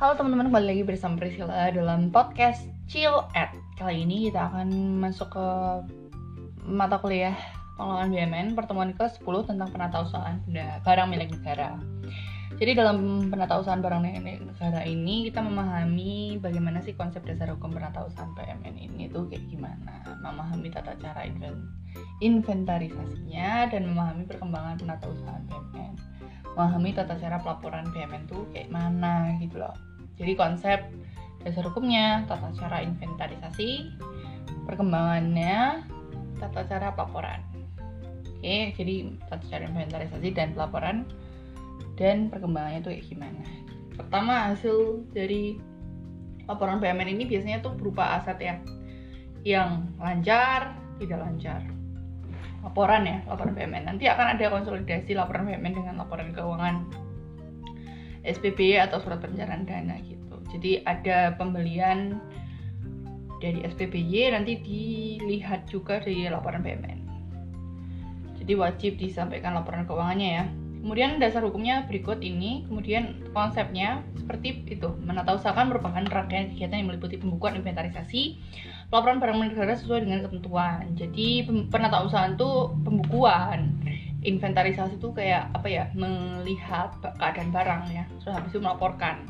Halo teman-teman, kembali lagi bersama Priscilla dalam podcast Chill At. Kali ini kita akan masuk ke mata kuliah pengelolaan BUMN Pertemuan ke-10 tentang penata usahaan barang milik negara. Jadi dalam penata usahaan barang milik negara ini kita memahami bagaimana sih konsep dasar hukum penata usahaan BUMN ini tuh kayak gimana. Memahami tata cara inventarisasinya dan memahami perkembangan penata usahaan BUMN memahami tata cara pelaporan BUMN tuh kayak mana gitu loh jadi konsep dasar hukumnya, tata cara inventarisasi, perkembangannya, tata cara pelaporan. Oke, jadi tata cara inventarisasi dan pelaporan dan perkembangannya itu kayak gimana. Pertama hasil dari laporan BUMN ini biasanya tuh berupa aset ya yang lancar, tidak lancar. Laporan ya, laporan BUMN. Nanti akan ada konsolidasi laporan BUMN dengan laporan keuangan SPB atau surat perencanaan dana gitu. Jadi ada pembelian dari SPBY nanti dilihat juga dari laporan BUMN. Jadi wajib disampaikan laporan keuangannya ya. Kemudian dasar hukumnya berikut ini, kemudian konsepnya seperti itu. Menata usahakan merupakan rangkaian kegiatan yang meliputi pembukuan inventarisasi, laporan barang negara sesuai dengan ketentuan. Jadi penata usahaan itu pembukuan, inventarisasi itu kayak apa ya melihat keadaan barang ya. Terus habis itu melaporkan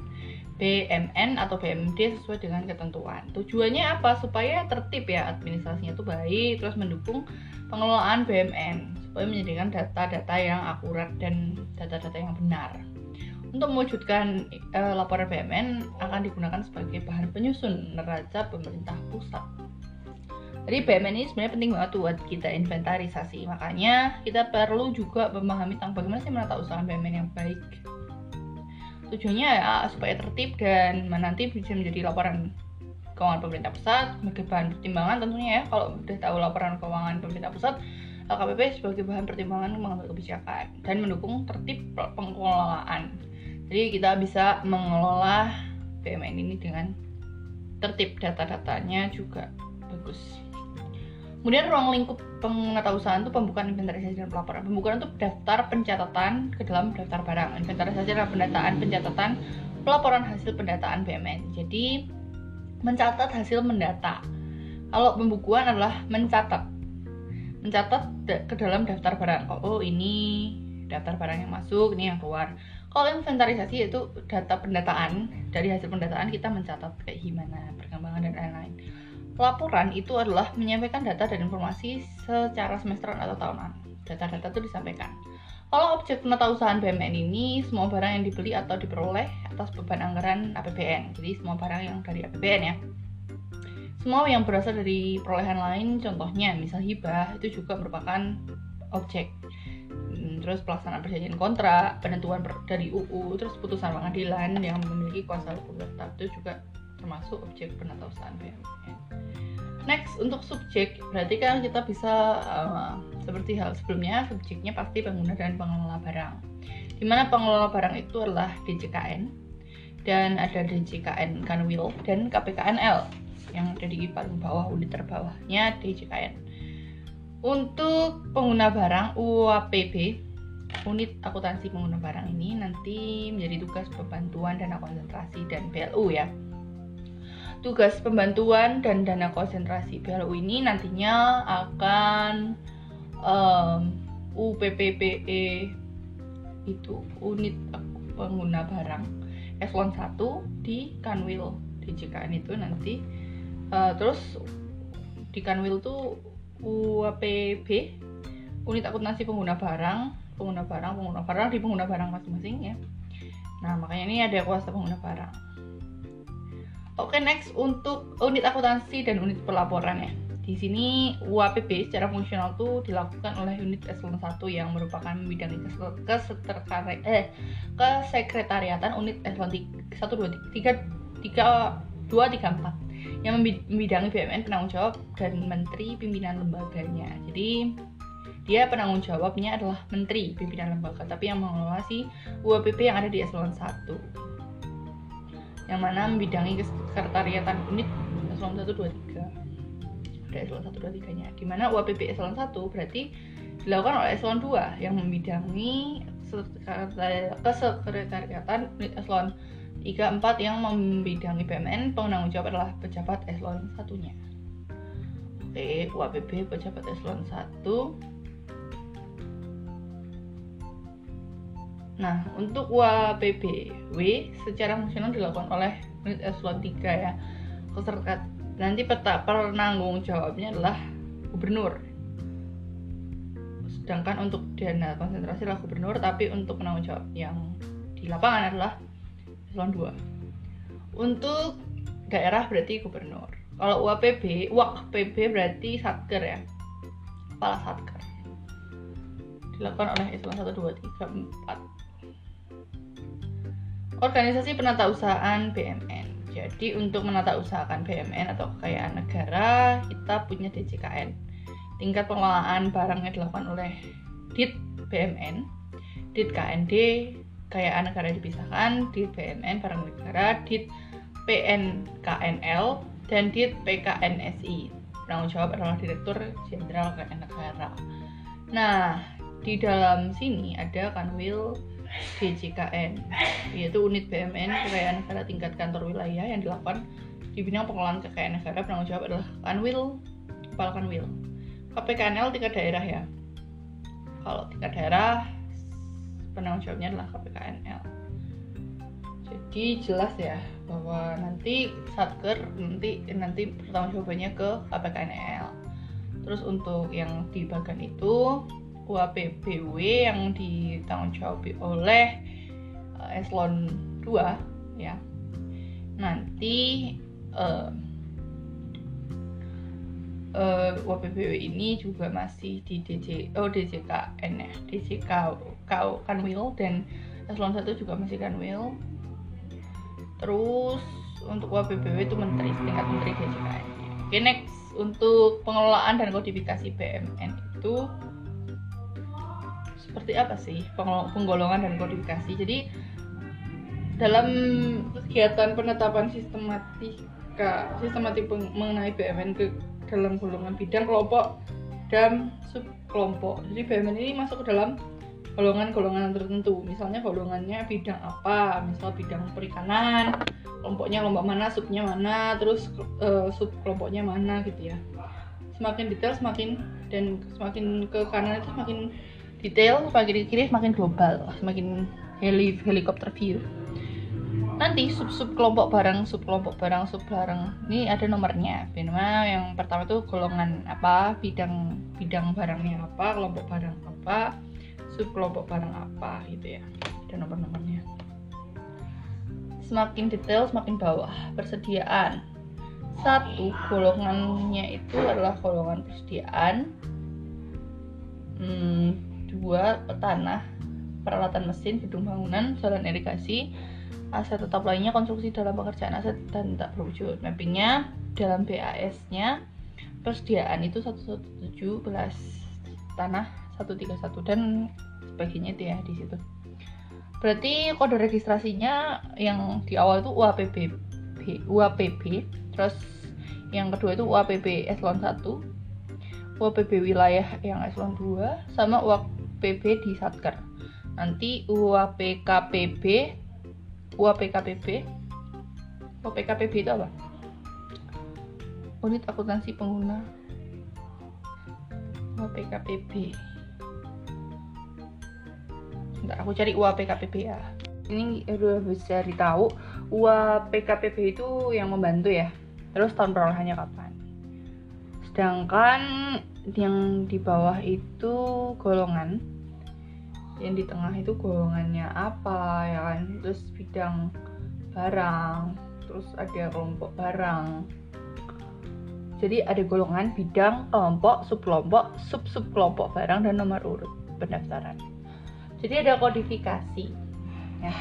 BMN atau BMD sesuai dengan ketentuan. Tujuannya apa? Supaya tertib ya administrasinya itu baik terus mendukung pengelolaan BMN supaya menyediakan data-data yang akurat dan data-data yang benar. Untuk mewujudkan e, laporan BMN akan digunakan sebagai bahan penyusun neraca pemerintah pusat jadi BMN ini sebenarnya penting banget buat kita inventarisasi. Makanya kita perlu juga memahami tentang bagaimana sih menata usaha BMN yang baik. Tujuannya ya supaya tertib dan nanti bisa menjadi laporan keuangan pemerintah pusat sebagai bahan pertimbangan tentunya ya kalau udah tahu laporan keuangan pemerintah pusat LKPP sebagai bahan pertimbangan mengambil kebijakan dan mendukung tertib pengelolaan. Jadi kita bisa mengelola BMN ini dengan tertib data-datanya juga bagus. Kemudian ruang lingkup pengetausahaan itu pembukaan inventarisasi dan pelaporan. Pembukaan itu daftar pencatatan ke dalam daftar barang. Inventarisasi adalah pendataan pencatatan pelaporan hasil pendataan BMN. Jadi mencatat hasil mendata. Kalau pembukuan adalah mencatat. Mencatat ke dalam daftar barang. Oh, oh ini daftar barang yang masuk, ini yang keluar. Kalau inventarisasi itu data pendataan. Dari hasil pendataan kita mencatat kayak gimana perkembangan dan lain-lain Laporan itu adalah menyampaikan data dan informasi secara semesteran atau tahunan. Data-data itu disampaikan. Kalau objek usahaan BUMN ini semua barang yang dibeli atau diperoleh atas beban anggaran APBN. Jadi semua barang yang dari APBN ya. Semua yang berasal dari perolehan lain, contohnya misal hibah, itu juga merupakan objek. Hmm, terus pelaksanaan perjanjian kontrak, penentuan dari UU, terus putusan pengadilan yang memiliki kuasa hukum tetap itu juga termasuk objek usahaan BUMN. Next untuk subjek berarti kan kita bisa uh, seperti hal sebelumnya subjeknya pasti pengguna dan pengelola barang. Di mana pengelola barang itu adalah DJKN dan ada DJKN Kanwil dan KPKNL yang ada di paling bawah unit terbawahnya DJKN. Untuk pengguna barang UAPB unit akuntansi pengguna barang ini nanti menjadi tugas pembantuan dana konsentrasi dan BLU ya tugas pembantuan dan dana konsentrasi BLU ini nantinya akan um, UPPPE itu unit pengguna barang eselon 1 di Kanwil di JKN itu nanti. Uh, terus di Kanwil tuh UAPB unit akuntansi pengguna barang pengguna barang pengguna barang di pengguna barang masing-masing ya. Nah makanya ini ada kuasa pengguna barang Oke, okay, next untuk unit akuntansi dan unit pelaporan ya. Di sini UAPB secara fungsional itu dilakukan oleh unit eselon 1 yang merupakan bidang kesekretariatan eh kesekretariatan unit eselon 1 2 3 3 2 3 4 yang membidangi BUMN penanggung jawab dan menteri pimpinan lembaganya. Jadi dia penanggung jawabnya adalah menteri pimpinan lembaga, tapi yang mengelola si UAPB yang ada di eselon 1 yang mana membidangi kesekretariatan unit eselon 1 2 3 ada eselon 1 2 3 nya di mana UAPB eselon 1 berarti dilakukan oleh eselon 2 yang membidangi kesekretariatan unit eselon tiga empat yang membidangi BMN penanggung jawab adalah pejabat eselon satunya. Oke UAPB pejabat eselon satu Nah, untuk UAPBW secara fungsional dilakukan oleh unit eselon 3 ya. Peserta nanti peta penanggung jawabnya adalah gubernur. Sedangkan untuk dana konsentrasi adalah gubernur, tapi untuk penanggung jawab yang di lapangan adalah eselon 2. Untuk daerah berarti gubernur. Kalau UAPB, PB berarti satker ya. Kepala satker. Dilakukan oleh eselon 1 2 3 4 Organisasi penata usahaan BMN. Jadi untuk menata usahakan BMN atau kekayaan negara, kita punya DJKN. Tingkat pengelolaan barangnya dilakukan oleh DIT BMN, DIT KND, kekayaan negara dipisahkan, DIT BMN barang negara, DIT PNKNL, dan DIT PKNSI. Penanggung jawab adalah Direktur Jenderal Kekayaan Negara. Nah, di dalam sini ada Kanwil DJKN yaitu unit BMN kekayaan negara tingkat kantor wilayah yang dilakukan di bidang pengelolaan kekayaan negara penanggung jawab adalah Kanwil Kepala Kanwil. KPKNL tingkat daerah ya. Kalau tingkat daerah penanggung jawabnya adalah KPKNL jadi jelas ya bahwa nanti satker nanti nanti pertanggung jawabannya ke KPKNL terus untuk yang di bagian itu UAPBW yang ditanggung jawab oleh uh, eselon 2 ya. Nanti uh, uh, ini juga masih di DJ oh DJKN ya DJK Kanwil dan eselon 1 juga masih Kanwil. Terus untuk UAPBW itu menteri setingkat menteri DJKN oke next untuk pengelolaan dan kodifikasi BMN itu seperti apa sih penggolongan dan kodifikasi? Jadi dalam kegiatan penetapan sistematika sistematik mengenai BMN ke dalam golongan bidang kelompok dan sub kelompok jadi BMN ini masuk ke dalam golongan-golongan tertentu. Misalnya golongannya bidang apa? Misal bidang perikanan kelompoknya kelompok mana subnya mana terus uh, sub kelompoknya mana gitu ya. Semakin detail semakin dan semakin ke kanan itu semakin detail semakin kiri semakin global semakin heli helikopter view. Nanti sub sub kelompok barang sub kelompok barang sub barang ini ada nomornya. Bagaimana yang pertama itu golongan apa bidang bidang barangnya apa kelompok barang apa sub kelompok barang apa gitu ya. Ada nomor-nomornya. Semakin detail semakin bawah persediaan. Satu golongannya itu adalah golongan persediaan. Hmm, dua tanah peralatan mesin gedung bangunan jalan irigasi aset tetap lainnya konstruksi dalam pekerjaan aset dan tak berwujud. Mappingnya dalam BAS nya persediaan itu 117 tanah 131 dan sebagainya itu ya di situ. Berarti kode registrasinya yang di awal itu UAPB UAPB terus yang kedua itu UAPB eselon 1 UAPB wilayah yang eselon 2 sama PB di Satker. Nanti UAPKPB UAPKPB UAPKPB itu apa? Unit akuntansi pengguna. UAPKPB Bentar, aku cari UAPKPB ya. Ini udah bisa ditahu UAPKPB itu yang membantu ya. Terus tahun perolehannya kapan? Sedangkan yang di bawah itu golongan. Yang di tengah itu golongannya apa ya kan? Terus bidang barang terus ada kelompok barang. Jadi ada golongan bidang kelompok sub kelompok sub sub kelompok barang dan nomor urut pendaftaran. Jadi ada kodifikasi. Ya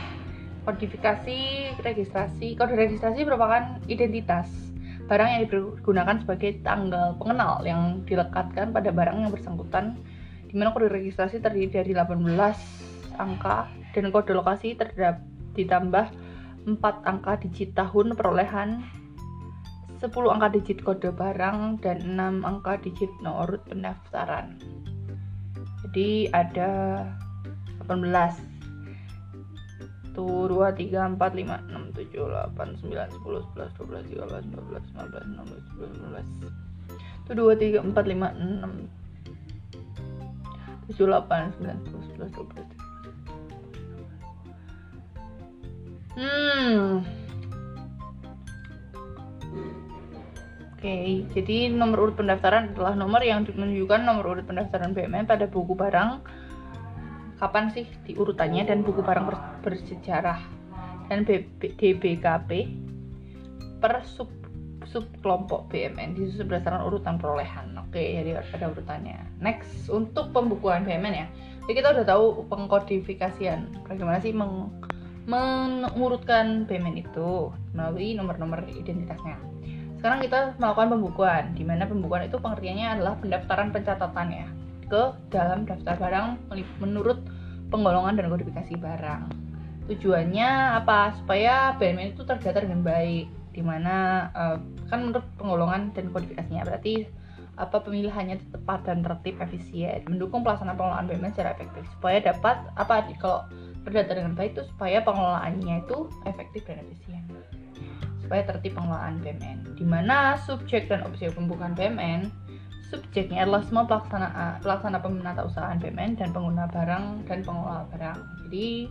kodifikasi registrasi. Kode registrasi merupakan identitas barang yang digunakan sebagai tanggal pengenal yang dilekatkan pada barang yang bersangkutan di mana kode registrasi terdiri dari 18 angka dan kode lokasi terdapat ditambah 4 angka digit tahun perolehan 10 angka digit kode barang dan 6 angka digit nomor pendaftaran. Jadi ada 18 1, 2, 3, 4, 5, 6, 7, 8, 9, 10, 11, 12, 13, 14, 15, 16, 17, 18 itu 2, 3, 4, 5, 6 7, 8, 9, 10, 11, 12 Hmm Oke, okay, jadi nomor urut pendaftaran adalah nomor yang menunjukkan nomor urut pendaftaran BUMN pada buku barang kapan sih diurutannya dan buku barang bersejarah dan DBKP per sub sub kelompok BMN disusun berdasarkan urutan perolehan. Oke, jadi ada urutannya. Next untuk pembukuan BMN ya. Jadi kita udah tahu pengkodifikasian. Bagaimana sih meng mengurutkan BMN itu melalui nomor-nomor identitasnya sekarang kita melakukan pembukuan di mana pembukuan itu pengertiannya adalah pendaftaran pencatatan ya ke dalam daftar barang menurut penggolongan dan kodifikasi barang. Tujuannya apa? Supaya BMN itu terdata dengan baik di mana uh, kan menurut penggolongan dan kodifikasinya berarti apa pemilihannya tepat dan tertib efisien mendukung pelaksanaan pengelolaan BMN secara efektif. Supaya dapat apa kalau terdata dengan baik itu supaya pengelolaannya itu efektif dan efisien. Supaya tertib pengelolaan BMN. Di mana subjek dan objek pembukaan BMN, subjeknya adalah semua pelaksana pelaksana pemenata usahaan BMN dan pengguna barang dan pengelola barang. Jadi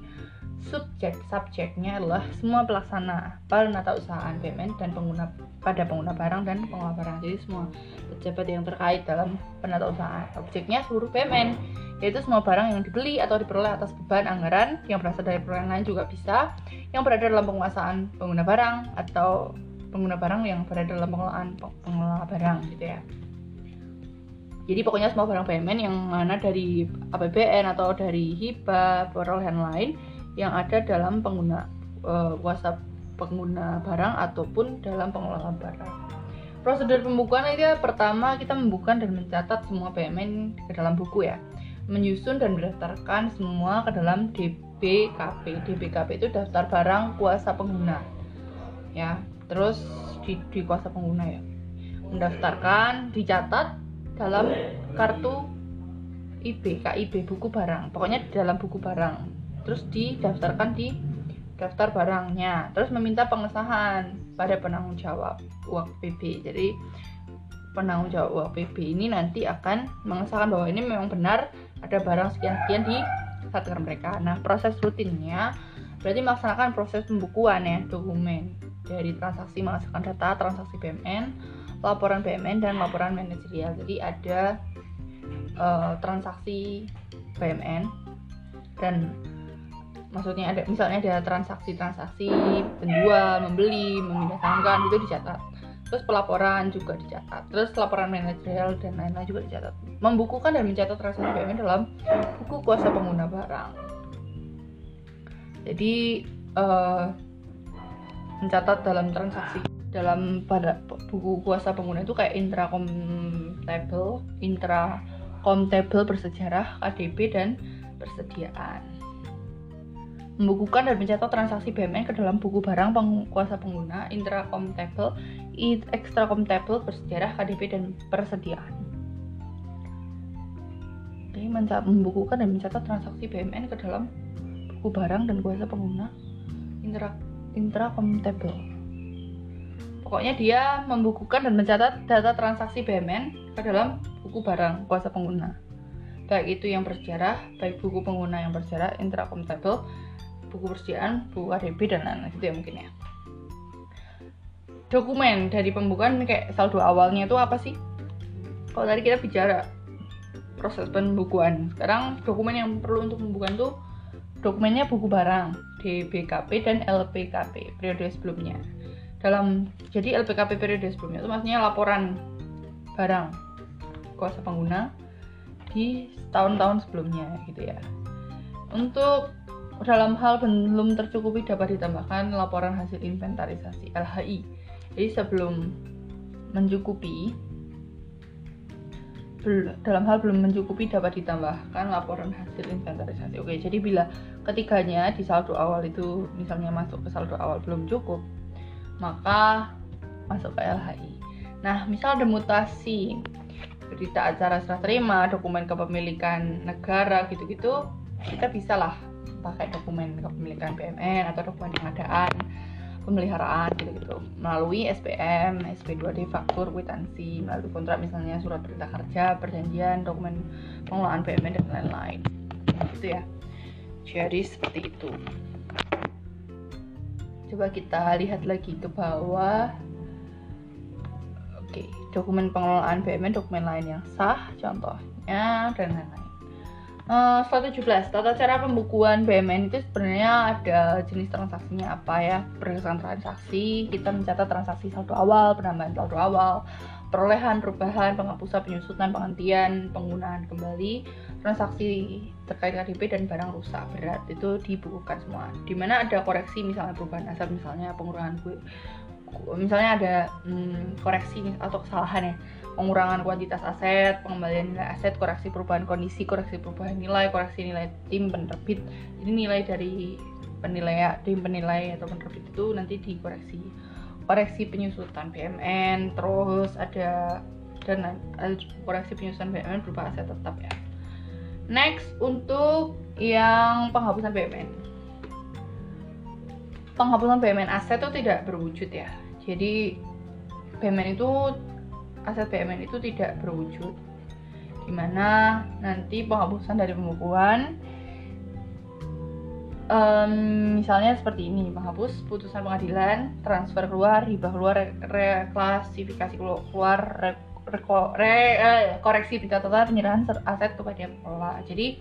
subjek subjeknya adalah semua pelaksana penata usahaan BMN dan pengguna pada pengguna barang dan pengelola barang. Jadi semua pejabat yang terkait dalam penata usahaan. Objeknya seluruh BMN yaitu semua barang yang dibeli atau diperoleh atas beban anggaran yang berasal dari perolehan lain juga bisa yang berada dalam penguasaan pengguna barang atau pengguna barang yang berada dalam pengelolaan pengelola barang gitu ya jadi pokoknya semua barang BUMN yang mana dari APBN atau dari hibah perolehan lain yang ada dalam pengguna uh, kuasa pengguna barang ataupun dalam pengelola barang prosedur pembukuan itu pertama kita membuka dan mencatat semua BUMN ke dalam buku ya menyusun dan mendaftarkan semua ke dalam DBKP. DBKP itu daftar barang kuasa pengguna. Ya, terus di, di kuasa pengguna ya. Mendaftarkan, dicatat dalam kartu IB, KIB buku barang. Pokoknya di dalam buku barang. Terus didaftarkan di daftar barangnya. Terus meminta pengesahan pada penanggung jawab uang PB. Jadi penanggung jawab uang PB ini nanti akan mengesahkan bahwa ini memang benar ada barang sekian-sekian di satker mereka. Nah, proses rutinnya berarti melaksanakan proses pembukuan ya dokumen dari transaksi menghasilkan data, transaksi BMN, laporan BMN dan laporan manajerial. Jadi ada uh, transaksi BMN dan maksudnya ada misalnya ada transaksi-transaksi penjual, membeli, memindahkan itu dicatat. Terus pelaporan juga dicatat. Terus laporan manajerial dan lain-lain juga dicatat. Membukukan dan mencatat transaksi BUMN dalam buku kuasa pengguna barang. Jadi uh, mencatat dalam transaksi dalam pada buku kuasa pengguna itu kayak intra table intra table bersejarah KDP dan persediaan membukukan dan mencatat transaksi BMN ke dalam buku barang kuasa pengguna, intracom-table, extracom-table bersejarah, KDP, dan persediaan. Jadi membukukan dan mencatat transaksi BMN ke dalam buku barang dan kuasa pengguna, intra intracom-table. Pokoknya dia membukukan dan mencatat data transaksi BMN ke dalam buku barang kuasa pengguna. Baik itu yang bersejarah, baik buku pengguna yang bersejarah, intracom-table, buku persediaan, buku KDP dan lain-lain gitu ya mungkin ya. Dokumen dari pembukaan kayak saldo awalnya itu apa sih? Kalau tadi kita bicara proses pembukuan, sekarang dokumen yang perlu untuk pembukaan tuh dokumennya buku barang, DBKP dan LPKP periode sebelumnya. Dalam jadi LPKP periode sebelumnya itu maksudnya laporan barang kuasa pengguna di tahun-tahun sebelumnya gitu ya. Untuk dalam hal belum tercukupi dapat ditambahkan laporan hasil inventarisasi LHI. Jadi sebelum mencukupi dalam hal belum mencukupi dapat ditambahkan laporan hasil inventarisasi. Oke, jadi bila ketiganya di saldo awal itu misalnya masuk ke saldo awal belum cukup, maka masuk ke LHI. Nah, misal ada mutasi berita acara serah terima, dokumen kepemilikan negara gitu-gitu, kita bisa lah pakai dokumen kepemilikan BMN atau dokumen pengadaan pemeliharaan gitu-gitu melalui SPM, SP2D, faktur, kwitansi, melalui kontrak misalnya surat perintah kerja, perjanjian, dokumen pengelolaan BUMN dan lain-lain. Gitu ya. Jadi seperti itu. Coba kita lihat lagi ke bawah. Oke, dokumen pengelolaan BUMN, dokumen lain yang sah, contohnya dan lain-lain. Uh, 117 tata cara pembukuan BMN itu sebenarnya ada jenis transaksinya apa ya? Berdasarkan transaksi kita mencatat transaksi saldo awal penambahan saldo awal perolehan perubahan penghapusan penyusutan penghentian penggunaan kembali transaksi terkait KDP dan barang rusak berat. Itu dibukukan semua. Di mana ada koreksi misalnya perubahan aset misalnya pengurangan gue misalnya ada hmm, koreksi atau kesalahan ya pengurangan kuantitas aset, pengembalian nilai aset, koreksi perubahan kondisi, koreksi perubahan nilai, koreksi nilai tim penerbit. Jadi nilai dari penilai tim penilai atau penerbit itu nanti dikoreksi. Koreksi penyusutan BMN, terus ada dan koreksi penyusutan BMN berupa aset tetap ya. Next untuk yang penghapusan BMN. Penghapusan BMN aset itu tidak berwujud ya. Jadi BMN itu aset BUMN itu tidak berwujud di mana nanti penghapusan dari pembukuan um, misalnya seperti ini menghapus putusan pengadilan transfer keluar hibah keluar reklasifikasi keluar re, re, re, eh, koreksi pencatatan penyerahan aset kepada pengelola jadi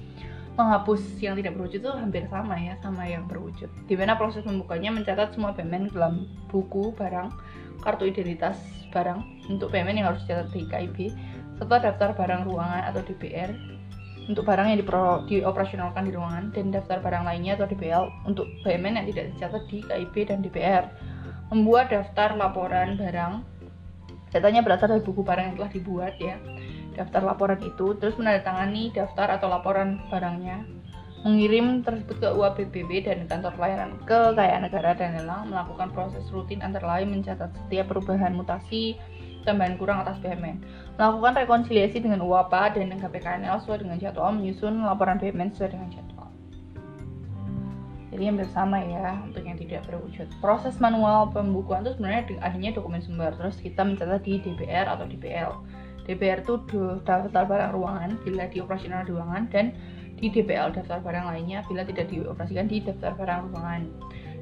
menghapus yang tidak berwujud itu hampir sama ya sama yang berwujud. Di mana proses membukanya mencatat semua BUMN dalam buku barang kartu identitas barang untuk payment yang harus dicatat di KIB serta daftar barang ruangan atau DBR untuk barang yang dipro, dioperasionalkan di ruangan dan daftar barang lainnya atau DBL untuk payment yang tidak dicatat di KIB dan DBR membuat daftar laporan barang. Datanya berasal dari buku barang yang telah dibuat ya daftar laporan itu terus menandatangani daftar atau laporan barangnya mengirim tersebut ke UAPBB dan kantor pelayanan kekayaan negara dan lelang melakukan proses rutin antara lain mencatat setiap perubahan mutasi tambahan kurang atas BMN melakukan rekonsiliasi dengan UAPA dan dengan KPKNL sesuai dengan jadwal menyusun laporan BMN sesuai dengan jadwal. Jadi yang bersama ya untuk yang tidak berwujud. Proses manual pembukuan itu sebenarnya adanya dokumen sumber terus kita mencatat di DBR atau DBL DBR itu daftar barang ruangan bila di ruangan dan di DPL daftar barang lainnya bila tidak dioperasikan di daftar barang ruangan.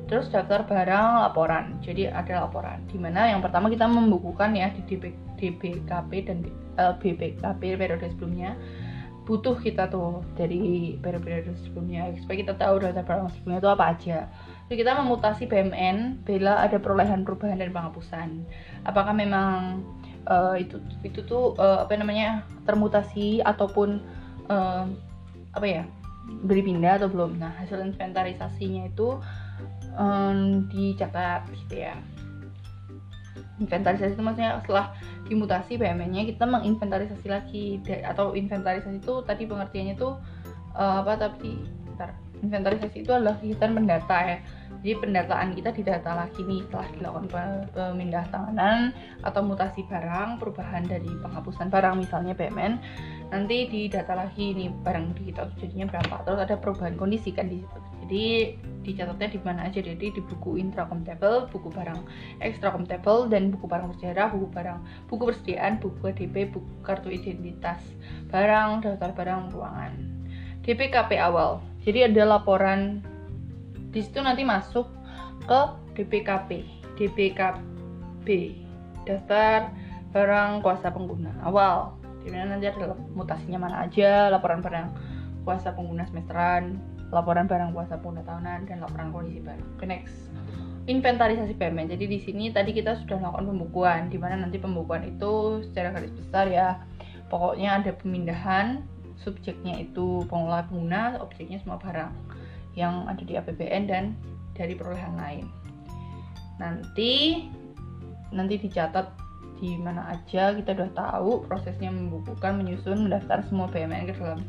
Terus daftar barang laporan. Jadi ada laporan di mana yang pertama kita membukukan ya di DB, DBKP dan LBBKP eh, periode sebelumnya butuh kita tuh dari periode-periode sebelumnya supaya kita tahu daftar barang sebelumnya itu apa aja. Jadi kita memutasi BMN bila ada perolehan perubahan dan penghapusan. Apakah memang uh, itu itu tuh uh, apa namanya termutasi ataupun uh, apa ya beli pindah atau belum. Nah hasil inventarisasinya itu um, dicatat gitu ya. Inventarisasi itu maksudnya setelah dimutasi BMN-nya kita menginventarisasi lagi. Atau inventarisasi itu tadi pengertiannya itu uh, apa tapi bentar, inventarisasi itu adalah kegiatan mendata ya jadi pendataan kita didata lagi nih setelah dilakukan pemindah tanganan atau mutasi barang, perubahan dari penghapusan barang misalnya BMN, nanti didata lagi nih barang di kita jadinya berapa. Terus ada perubahan kondisi kan di situ. Jadi dicatatnya di mana aja jadi di buku intracom table, buku barang extracom table dan buku barang bersejarah, buku barang buku persediaan, buku DP, buku kartu identitas barang, daftar barang ruangan. DPKP awal. Jadi ada laporan di situ nanti masuk ke DPKP DPKB daftar barang kuasa pengguna. Awal. Di mana nanti ada mutasinya mana aja laporan barang kuasa pengguna semesteran laporan barang kuasa pengguna tahunan dan laporan kondisi barang. Oke next. Inventarisasi payment. Jadi di sini tadi kita sudah melakukan pembukuan di mana nanti pembukuan itu secara garis besar ya. Pokoknya ada pemindahan subjeknya itu pengelola pengguna objeknya semua barang yang ada di APBN dan dari perolehan lain. Nanti nanti dicatat di mana aja kita udah tahu prosesnya membukukan, menyusun, mendaftar semua BMN ke dalam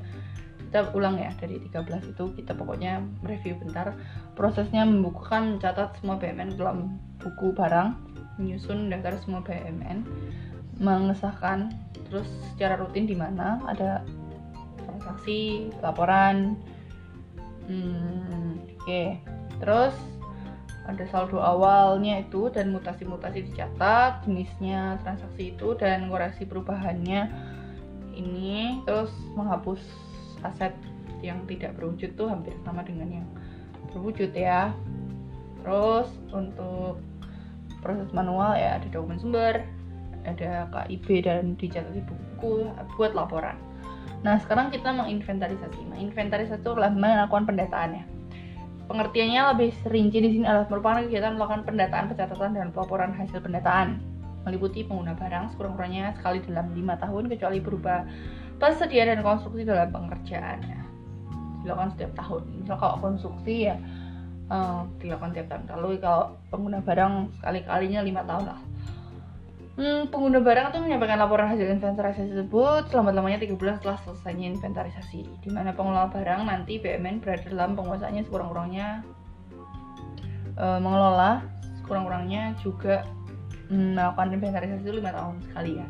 kita ulang ya dari 13 itu kita pokoknya review bentar prosesnya membukukan mencatat semua BMN dalam buku barang menyusun mendaftar semua BMN mengesahkan terus secara rutin di mana ada transaksi laporan hmm, oke. Okay. terus ada saldo awalnya itu dan mutasi-mutasi dicatat jenisnya transaksi itu dan koreksi perubahannya. Ini terus menghapus aset yang tidak berwujud tuh hampir sama dengan yang berwujud ya. Terus untuk proses manual ya ada dokumen sumber ada KIB dan dicatat di buku buat laporan nah sekarang kita menginventarisasi. Menginventarisasi itu adalah melakukan pendataan ya Pengertiannya lebih rinci di sini adalah merupakan kegiatan melakukan pendataan, pencatatan, dan pelaporan hasil pendataan. Meliputi pengguna barang sekurang-kurangnya sekali dalam lima tahun kecuali berubah tersedia dan konstruksi dalam pengerjaannya dilakukan setiap tahun. Misal kalau konstruksi ya uh, dilakukan tiap tahun. Kalau kalau pengguna barang sekali kalinya lima tahun lah Hmm, pengguna barang itu menyampaikan laporan hasil inventarisasi tersebut selama-lamanya tiga bulan setelah selesainya inventarisasi. Di mana pengelola barang nanti BMN berada dalam penguasaannya sekurang-kurangnya e, mengelola sekurang-kurangnya juga mm, melakukan inventarisasi itu lima tahun sekali ya.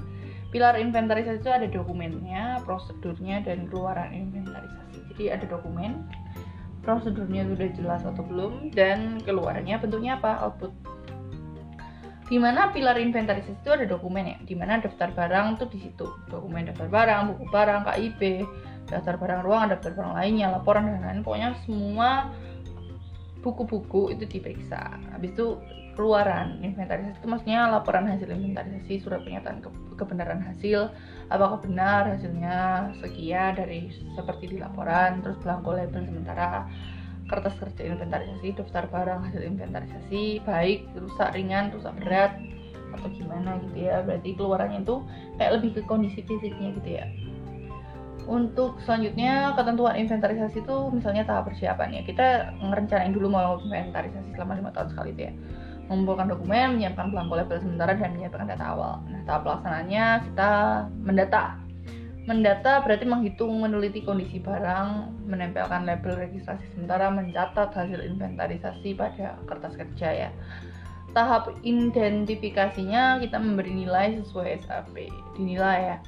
Pilar inventarisasi itu ada dokumennya, prosedurnya, dan keluaran inventarisasi. Jadi ada dokumen, prosedurnya sudah jelas atau belum, dan keluarannya bentuknya apa, output di mana pilar inventarisasi itu ada dokumen ya, di mana daftar barang tuh di situ, dokumen daftar barang, buku barang, KIP, daftar barang ruang, daftar barang lainnya, laporan dan lain-lain, pokoknya semua buku-buku itu diperiksa. Habis itu keluaran inventarisasi itu maksudnya laporan hasil inventarisasi, surat pernyataan ke kebenaran hasil, apakah benar hasilnya sekian dari seperti di laporan, terus belangko label sementara kertas kerja inventarisasi, daftar barang hasil inventarisasi, baik rusak ringan, rusak berat atau gimana gitu ya. Berarti keluarannya itu kayak lebih ke kondisi fisiknya gitu ya. Untuk selanjutnya ketentuan inventarisasi itu misalnya tahap persiapan ya. Kita ngerencanain dulu mau inventarisasi selama lima tahun sekali itu ya. Mengumpulkan dokumen, menyiapkan belangko label sementara dan menyiapkan data awal. Nah, tahap pelaksanaannya kita mendata Mendata berarti menghitung, meneliti kondisi barang, menempelkan label registrasi sementara, mencatat hasil inventarisasi pada kertas kerja ya. Tahap identifikasinya kita memberi nilai sesuai SAP, dinilai ya.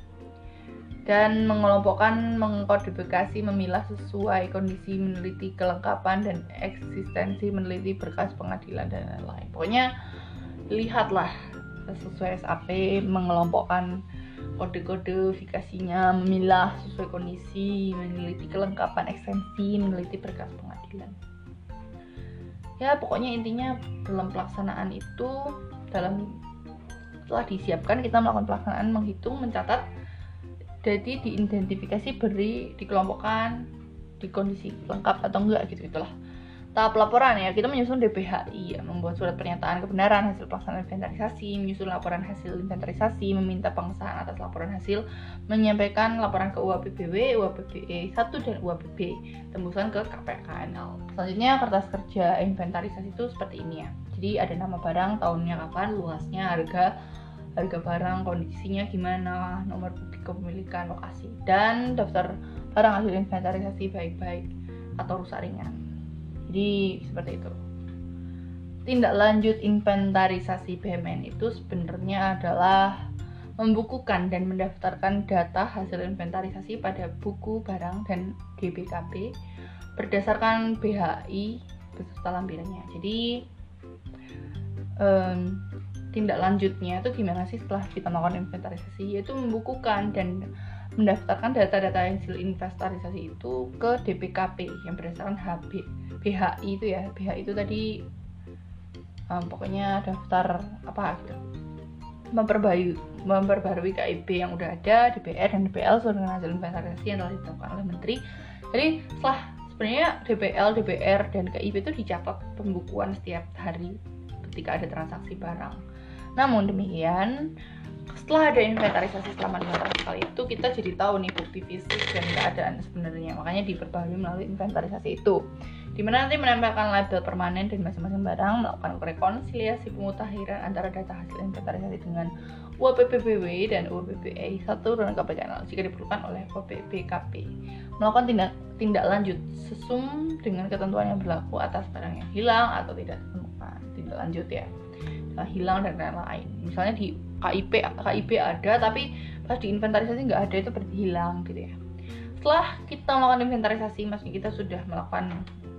Dan mengelompokkan, mengkodifikasi, memilah sesuai kondisi, meneliti kelengkapan dan eksistensi, meneliti berkas pengadilan dan lain-lain. Pokoknya lihatlah sesuai SAP, mengelompokkan kode-kode fikasinya, memilah sesuai kondisi, meneliti kelengkapan ekstensi, meneliti berkas pengadilan. Ya, pokoknya intinya dalam pelaksanaan itu dalam setelah disiapkan kita melakukan pelaksanaan menghitung, mencatat jadi diidentifikasi beri dikelompokkan di kondisi lengkap atau enggak gitu itulah Tahap laporan ya, kita menyusun DPHI ya, membuat surat pernyataan kebenaran hasil pelaksanaan inventarisasi, menyusun laporan hasil inventarisasi, meminta pengesahan atas laporan hasil, menyampaikan laporan ke UAPBW, UAPBE 1 dan UAPB, tembusan ke KPKNL. Selanjutnya kertas kerja inventarisasi itu seperti ini ya. Jadi ada nama barang, tahunnya kapan, luasnya, harga, harga barang, kondisinya gimana, nomor bukti kepemilikan, lokasi, dan daftar barang hasil inventarisasi baik-baik atau rusak ringan jadi seperti itu tindak lanjut inventarisasi BMN itu sebenarnya adalah membukukan dan mendaftarkan data hasil inventarisasi pada buku barang dan GBKB berdasarkan BHI beserta lampirannya. Jadi um, tindak lanjutnya itu gimana sih setelah kita melakukan inventarisasi yaitu membukukan dan mendaftarkan data-data hasil inventarisasi itu ke DPKP yang berdasarkan HB BHI itu ya. BHI itu tadi um, pokoknya daftar apa gitu memperbarui KIB yang udah ada DPR dan DPL sesuai dengan hasil inventarisasi yang telah ditetapkan oleh menteri. Jadi setelah sebenarnya DPL DPR dan KIB itu dicatat pembukuan setiap hari ketika ada transaksi barang. Namun demikian setelah ada inventarisasi selama lima tahun sekali itu kita jadi tahu nih bukti fisik dan keadaan sebenarnya. Makanya diperbarui melalui inventarisasi itu. Di mana nanti menempelkan label permanen dan masing-masing barang melakukan rekonsiliasi pemutakhiran antara data hasil inventarisasi dengan UAPPBW dan UAPBE 1 dan KPKNL jika diperlukan oleh UAPBKP melakukan tindak tindak lanjut sesum dengan ketentuan yang berlaku atas barang yang hilang atau tidak ditemukan. Tindak lanjut ya. Hilang dan lain-lain. Misalnya di KIP KIP ada tapi pas di inventarisasi nggak ada itu berarti hilang gitu ya. Setelah kita melakukan inventarisasi maksudnya kita sudah melakukan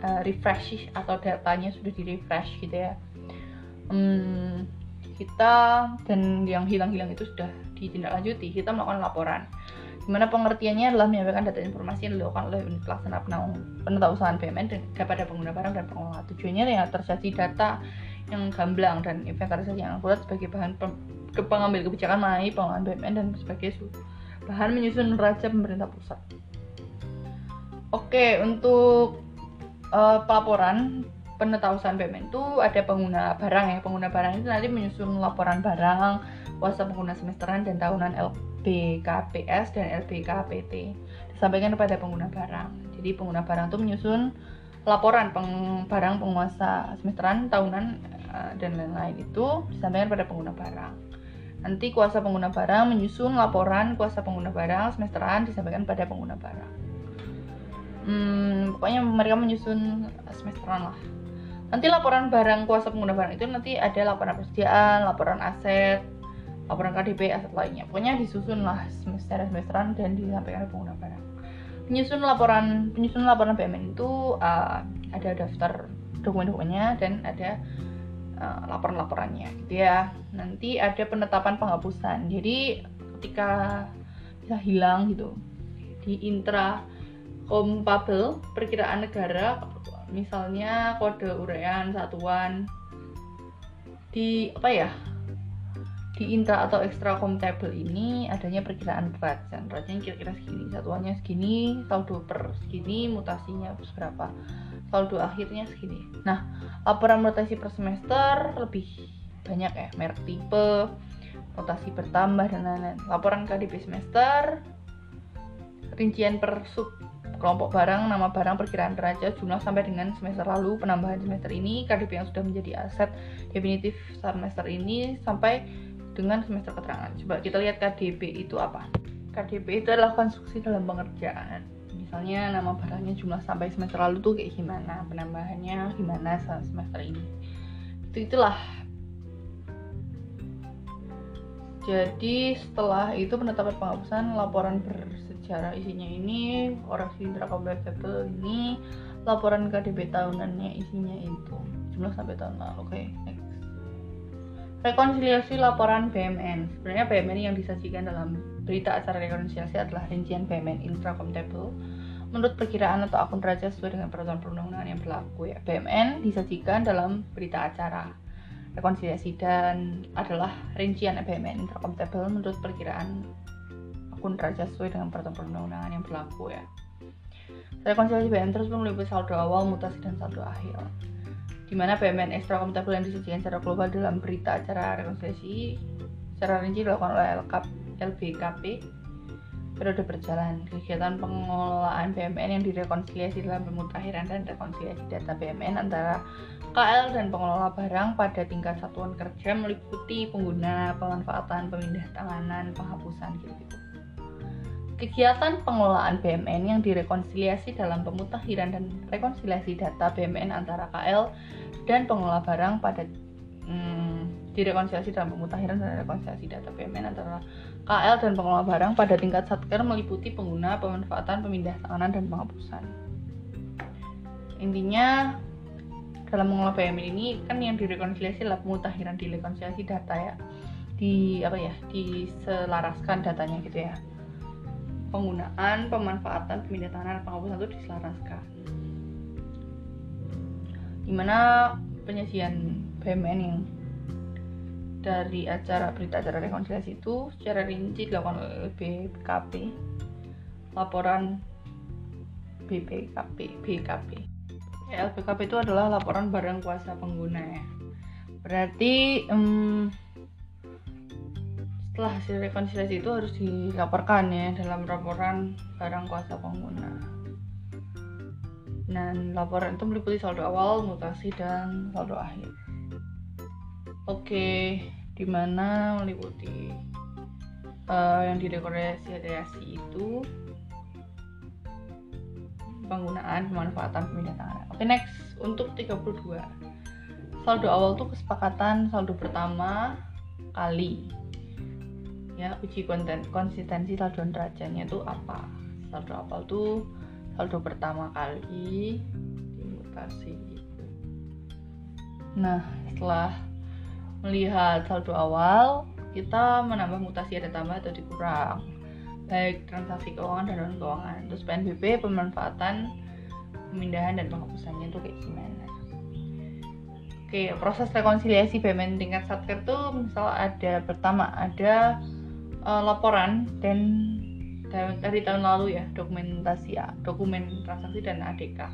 uh, refresh atau datanya sudah di refresh gitu ya. Hmm, kita dan yang hilang-hilang itu sudah ditindaklanjuti kita melakukan laporan. Di mana pengertiannya adalah menyampaikan data informasi yang dilakukan oleh unit pelaksana penetausahaan BUMN kepada pengguna barang dan pengelola. Tujuannya ya terjadi data yang gamblang dan inventarisasi yang akurat sebagai bahan pengambil kebijakan mengenai pengelolaan BUMN dan sebagai bahan menyusun neraca pemerintah pusat. Oke, untuk uh, pelaporan penetausan BUMN itu ada pengguna barang ya. Pengguna barang itu nanti menyusun laporan barang, kuasa pengguna semesteran dan tahunan LBKPS dan LBKPT disampaikan kepada pengguna barang. Jadi pengguna barang itu menyusun laporan peng, barang penguasa semesteran, tahunan uh, dan lain-lain itu disampaikan pada pengguna barang. Nanti kuasa pengguna barang menyusun laporan kuasa pengguna barang semesteran disampaikan pada pengguna barang. Hmm, pokoknya mereka menyusun semesteran lah. Nanti laporan barang kuasa pengguna barang itu nanti ada laporan persediaan, laporan aset, laporan KDP, aset lainnya. Pokoknya disusun lah semester semesteran dan disampaikan pada pengguna barang. Penyusun laporan penyusun laporan BMN itu uh, ada daftar dokumen-dokumennya dan ada uh, laporan-laporannya gitu ya nanti ada penetapan penghapusan. Jadi ketika bisa hilang gitu di intra kompabel perkiraan negara misalnya kode uraian satuan di apa ya di intra atau extra comptable ini adanya perkiraan raja rajanya kira-kira segini satuannya segini saldo per segini mutasinya berapa saldo akhirnya segini. Nah laporan rotasi per semester lebih banyak ya merek tipe rotasi bertambah dan lain-lain laporan KDP semester rincian per sub kelompok barang, nama barang, perkiraan neraca, jumlah sampai dengan semester lalu, penambahan semester ini, KDP yang sudah menjadi aset definitif semester ini sampai dengan semester keterangan. Coba kita lihat KDP itu apa? KDP itu adalah konstruksi dalam pengerjaan misalnya nama barangnya jumlah sampai semester lalu tuh kayak gimana penambahannya gimana semester ini itu itulah jadi setelah itu penetapan penghapusan laporan bersejarah isinya ini orang Indra Compatible ini laporan KDP tahunannya isinya itu. Jumlah sampai tahun lalu oke okay, next. Rekonsiliasi laporan BMN sebenarnya BMN yang disajikan dalam berita acara rekonsiliasi adalah rincian BMN intra table menurut perkiraan atau akun raja sesuai dengan peraturan perundang-undangan yang berlaku ya. BMN disajikan dalam berita acara rekonsiliasi dan adalah rincian BMN intercomptable menurut perkiraan akun raja sesuai dengan peraturan perundang-undangan yang berlaku ya. Rekonsiliasi BMN terus meliputi saldo awal, mutasi dan saldo akhir. Di mana BMN comptable yang disajikan secara global dalam berita acara rekonsiliasi secara rinci dilakukan oleh LBKP periode berjalan. Kegiatan pengelolaan BMN yang direkonsiliasi dalam pemutakhiran dan rekonsiliasi data BMN antara KL dan pengelola barang pada tingkat satuan kerja meliputi pengguna, pemanfaatan, pemindah tanganan, penghapusan gitu-gitu. Kegiatan pengelolaan BMN yang direkonsiliasi dalam pemutakhiran dan rekonsiliasi data BMN antara KL dan pengelola barang pada hmm, direkonsiliasi dalam pemutakhiran dan rekonsiliasi data BMN antara KL dan pengelola barang pada tingkat satker meliputi pengguna, pemanfaatan, pemindah tanganan, dan penghapusan. Intinya dalam mengelola BMN ini kan yang direkonsiliasi adalah pemutakhiran direkonsiliasi data ya. Di apa ya diselaraskan datanya gitu ya. Penggunaan pemanfaatan pemindah tanganan penghapusan itu diselaraskan. Di mana penyajian BMN yang dari acara berita acara rekonsiliasi itu secara rinci dilakukan oleh BKP laporan BPKP BKP ya, LPKP itu adalah laporan barang kuasa pengguna ya. Berarti um, setelah hasil rekonsiliasi itu harus dilaporkan ya dalam laporan barang kuasa pengguna. Dan laporan itu meliputi saldo awal, mutasi, dan saldo akhir. Oke, di mana meliputi uh, yang didekorasi itu penggunaan pemanfaatan pemindah tangan. Oke, next untuk 32. Saldo awal tuh kesepakatan saldo pertama kali. Ya, uji konten konsistensi saldo neracanya itu apa? Saldo awal tuh saldo pertama kali verifikasi gitu. Nah, setelah melihat saldo awal, kita menambah mutasi ada tambah atau dikurang. Baik transaksi keuangan dan non keuangan terus PNBP pemanfaatan pemindahan dan penghapusannya itu kayak gimana? Oke proses rekonsiliasi payment tingkat satker tuh misal ada pertama ada uh, laporan dan dari tahun lalu ya dokumentasi ya dokumen transaksi dan ADK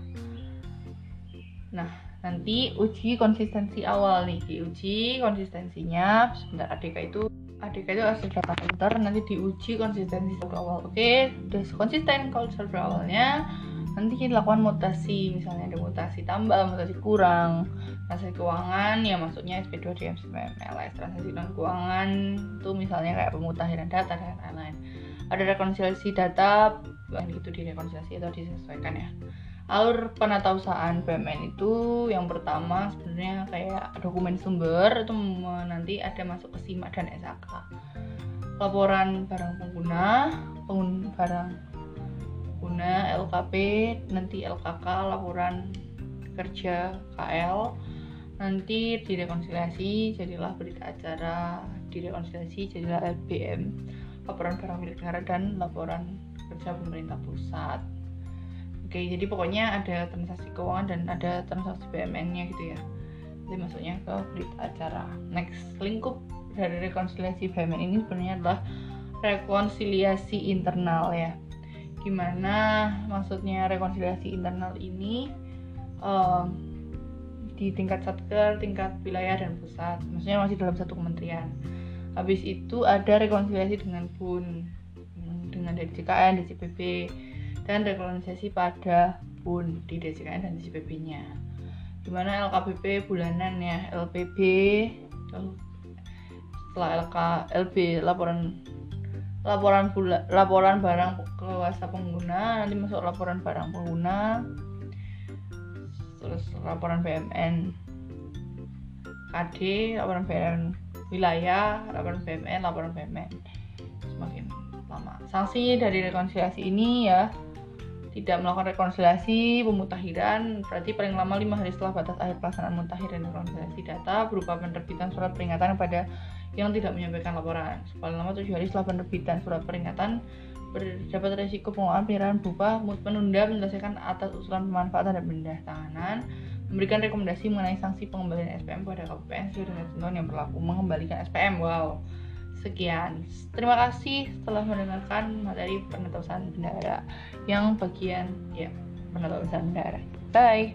nah nanti uji konsistensi awal nih diuji konsistensinya. Sebentar ADK itu ADK itu hasil data center nanti diuji konsistensi server awal. Oke udah konsisten kalau server awalnya. Nanti kita lakukan mutasi misalnya ada mutasi tambah mutasi kurang transaksi keuangan ya maksudnya SP2 DMCM LS transaksi non keuangan itu misalnya kayak pemutahiran data dan lain-lain. Ada rekonsiliasi data yang itu direkonsiliasi atau disesuaikan ya alur penatausahaan BMN itu yang pertama sebenarnya kayak dokumen sumber itu nanti ada masuk ke SIMA dan SAK laporan barang pengguna pengguna barang pengguna LKP nanti LKK laporan kerja KL nanti direkonsiliasi jadilah berita acara. Direkonsiliasi jadilah LBM laporan barang milik negara dan laporan kerja pemerintah pusat jadi pokoknya ada transaksi keuangan dan ada transaksi BMN-nya gitu ya. Jadi masuknya ke berita acara. Next, lingkup dari rekonsiliasi BMN ini sebenarnya adalah rekonsiliasi internal ya. Gimana maksudnya rekonsiliasi internal ini um, di tingkat satker, tingkat wilayah dan pusat. Maksudnya masih dalam satu kementerian. Habis itu ada rekonsiliasi dengan PUN, dengan DCKN, DCPB, dan rekonsiliasi pada pun di DCKN dan DCPB-nya. Di mana LKBP bulanan ya, LPB setelah LK LB laporan laporan bula, laporan barang ke pengguna nanti masuk laporan barang pengguna terus laporan BMN KD laporan BMN wilayah laporan BMN laporan BMN semakin lama sanksi dari rekonsiliasi ini ya tidak melakukan rekonsiliasi pemutahiran berarti paling lama lima hari setelah batas akhir pelaksanaan mutakhir dan rekonsiliasi data berupa penerbitan surat peringatan pada yang tidak menyampaikan laporan. Paling lama tujuh hari setelah penerbitan surat peringatan berdapat resiko pengelolaan penyerahan berupa penunda menyelesaikan atas usulan pemanfaatan dan benda tanganan memberikan rekomendasi mengenai sanksi pengembalian SPM pada KPPN sesuai dengan yang berlaku mengembalikan SPM wow Sekian. Terima kasih telah mendengarkan materi penetapan bendara yang bagian ya penetapan bendara. Bye.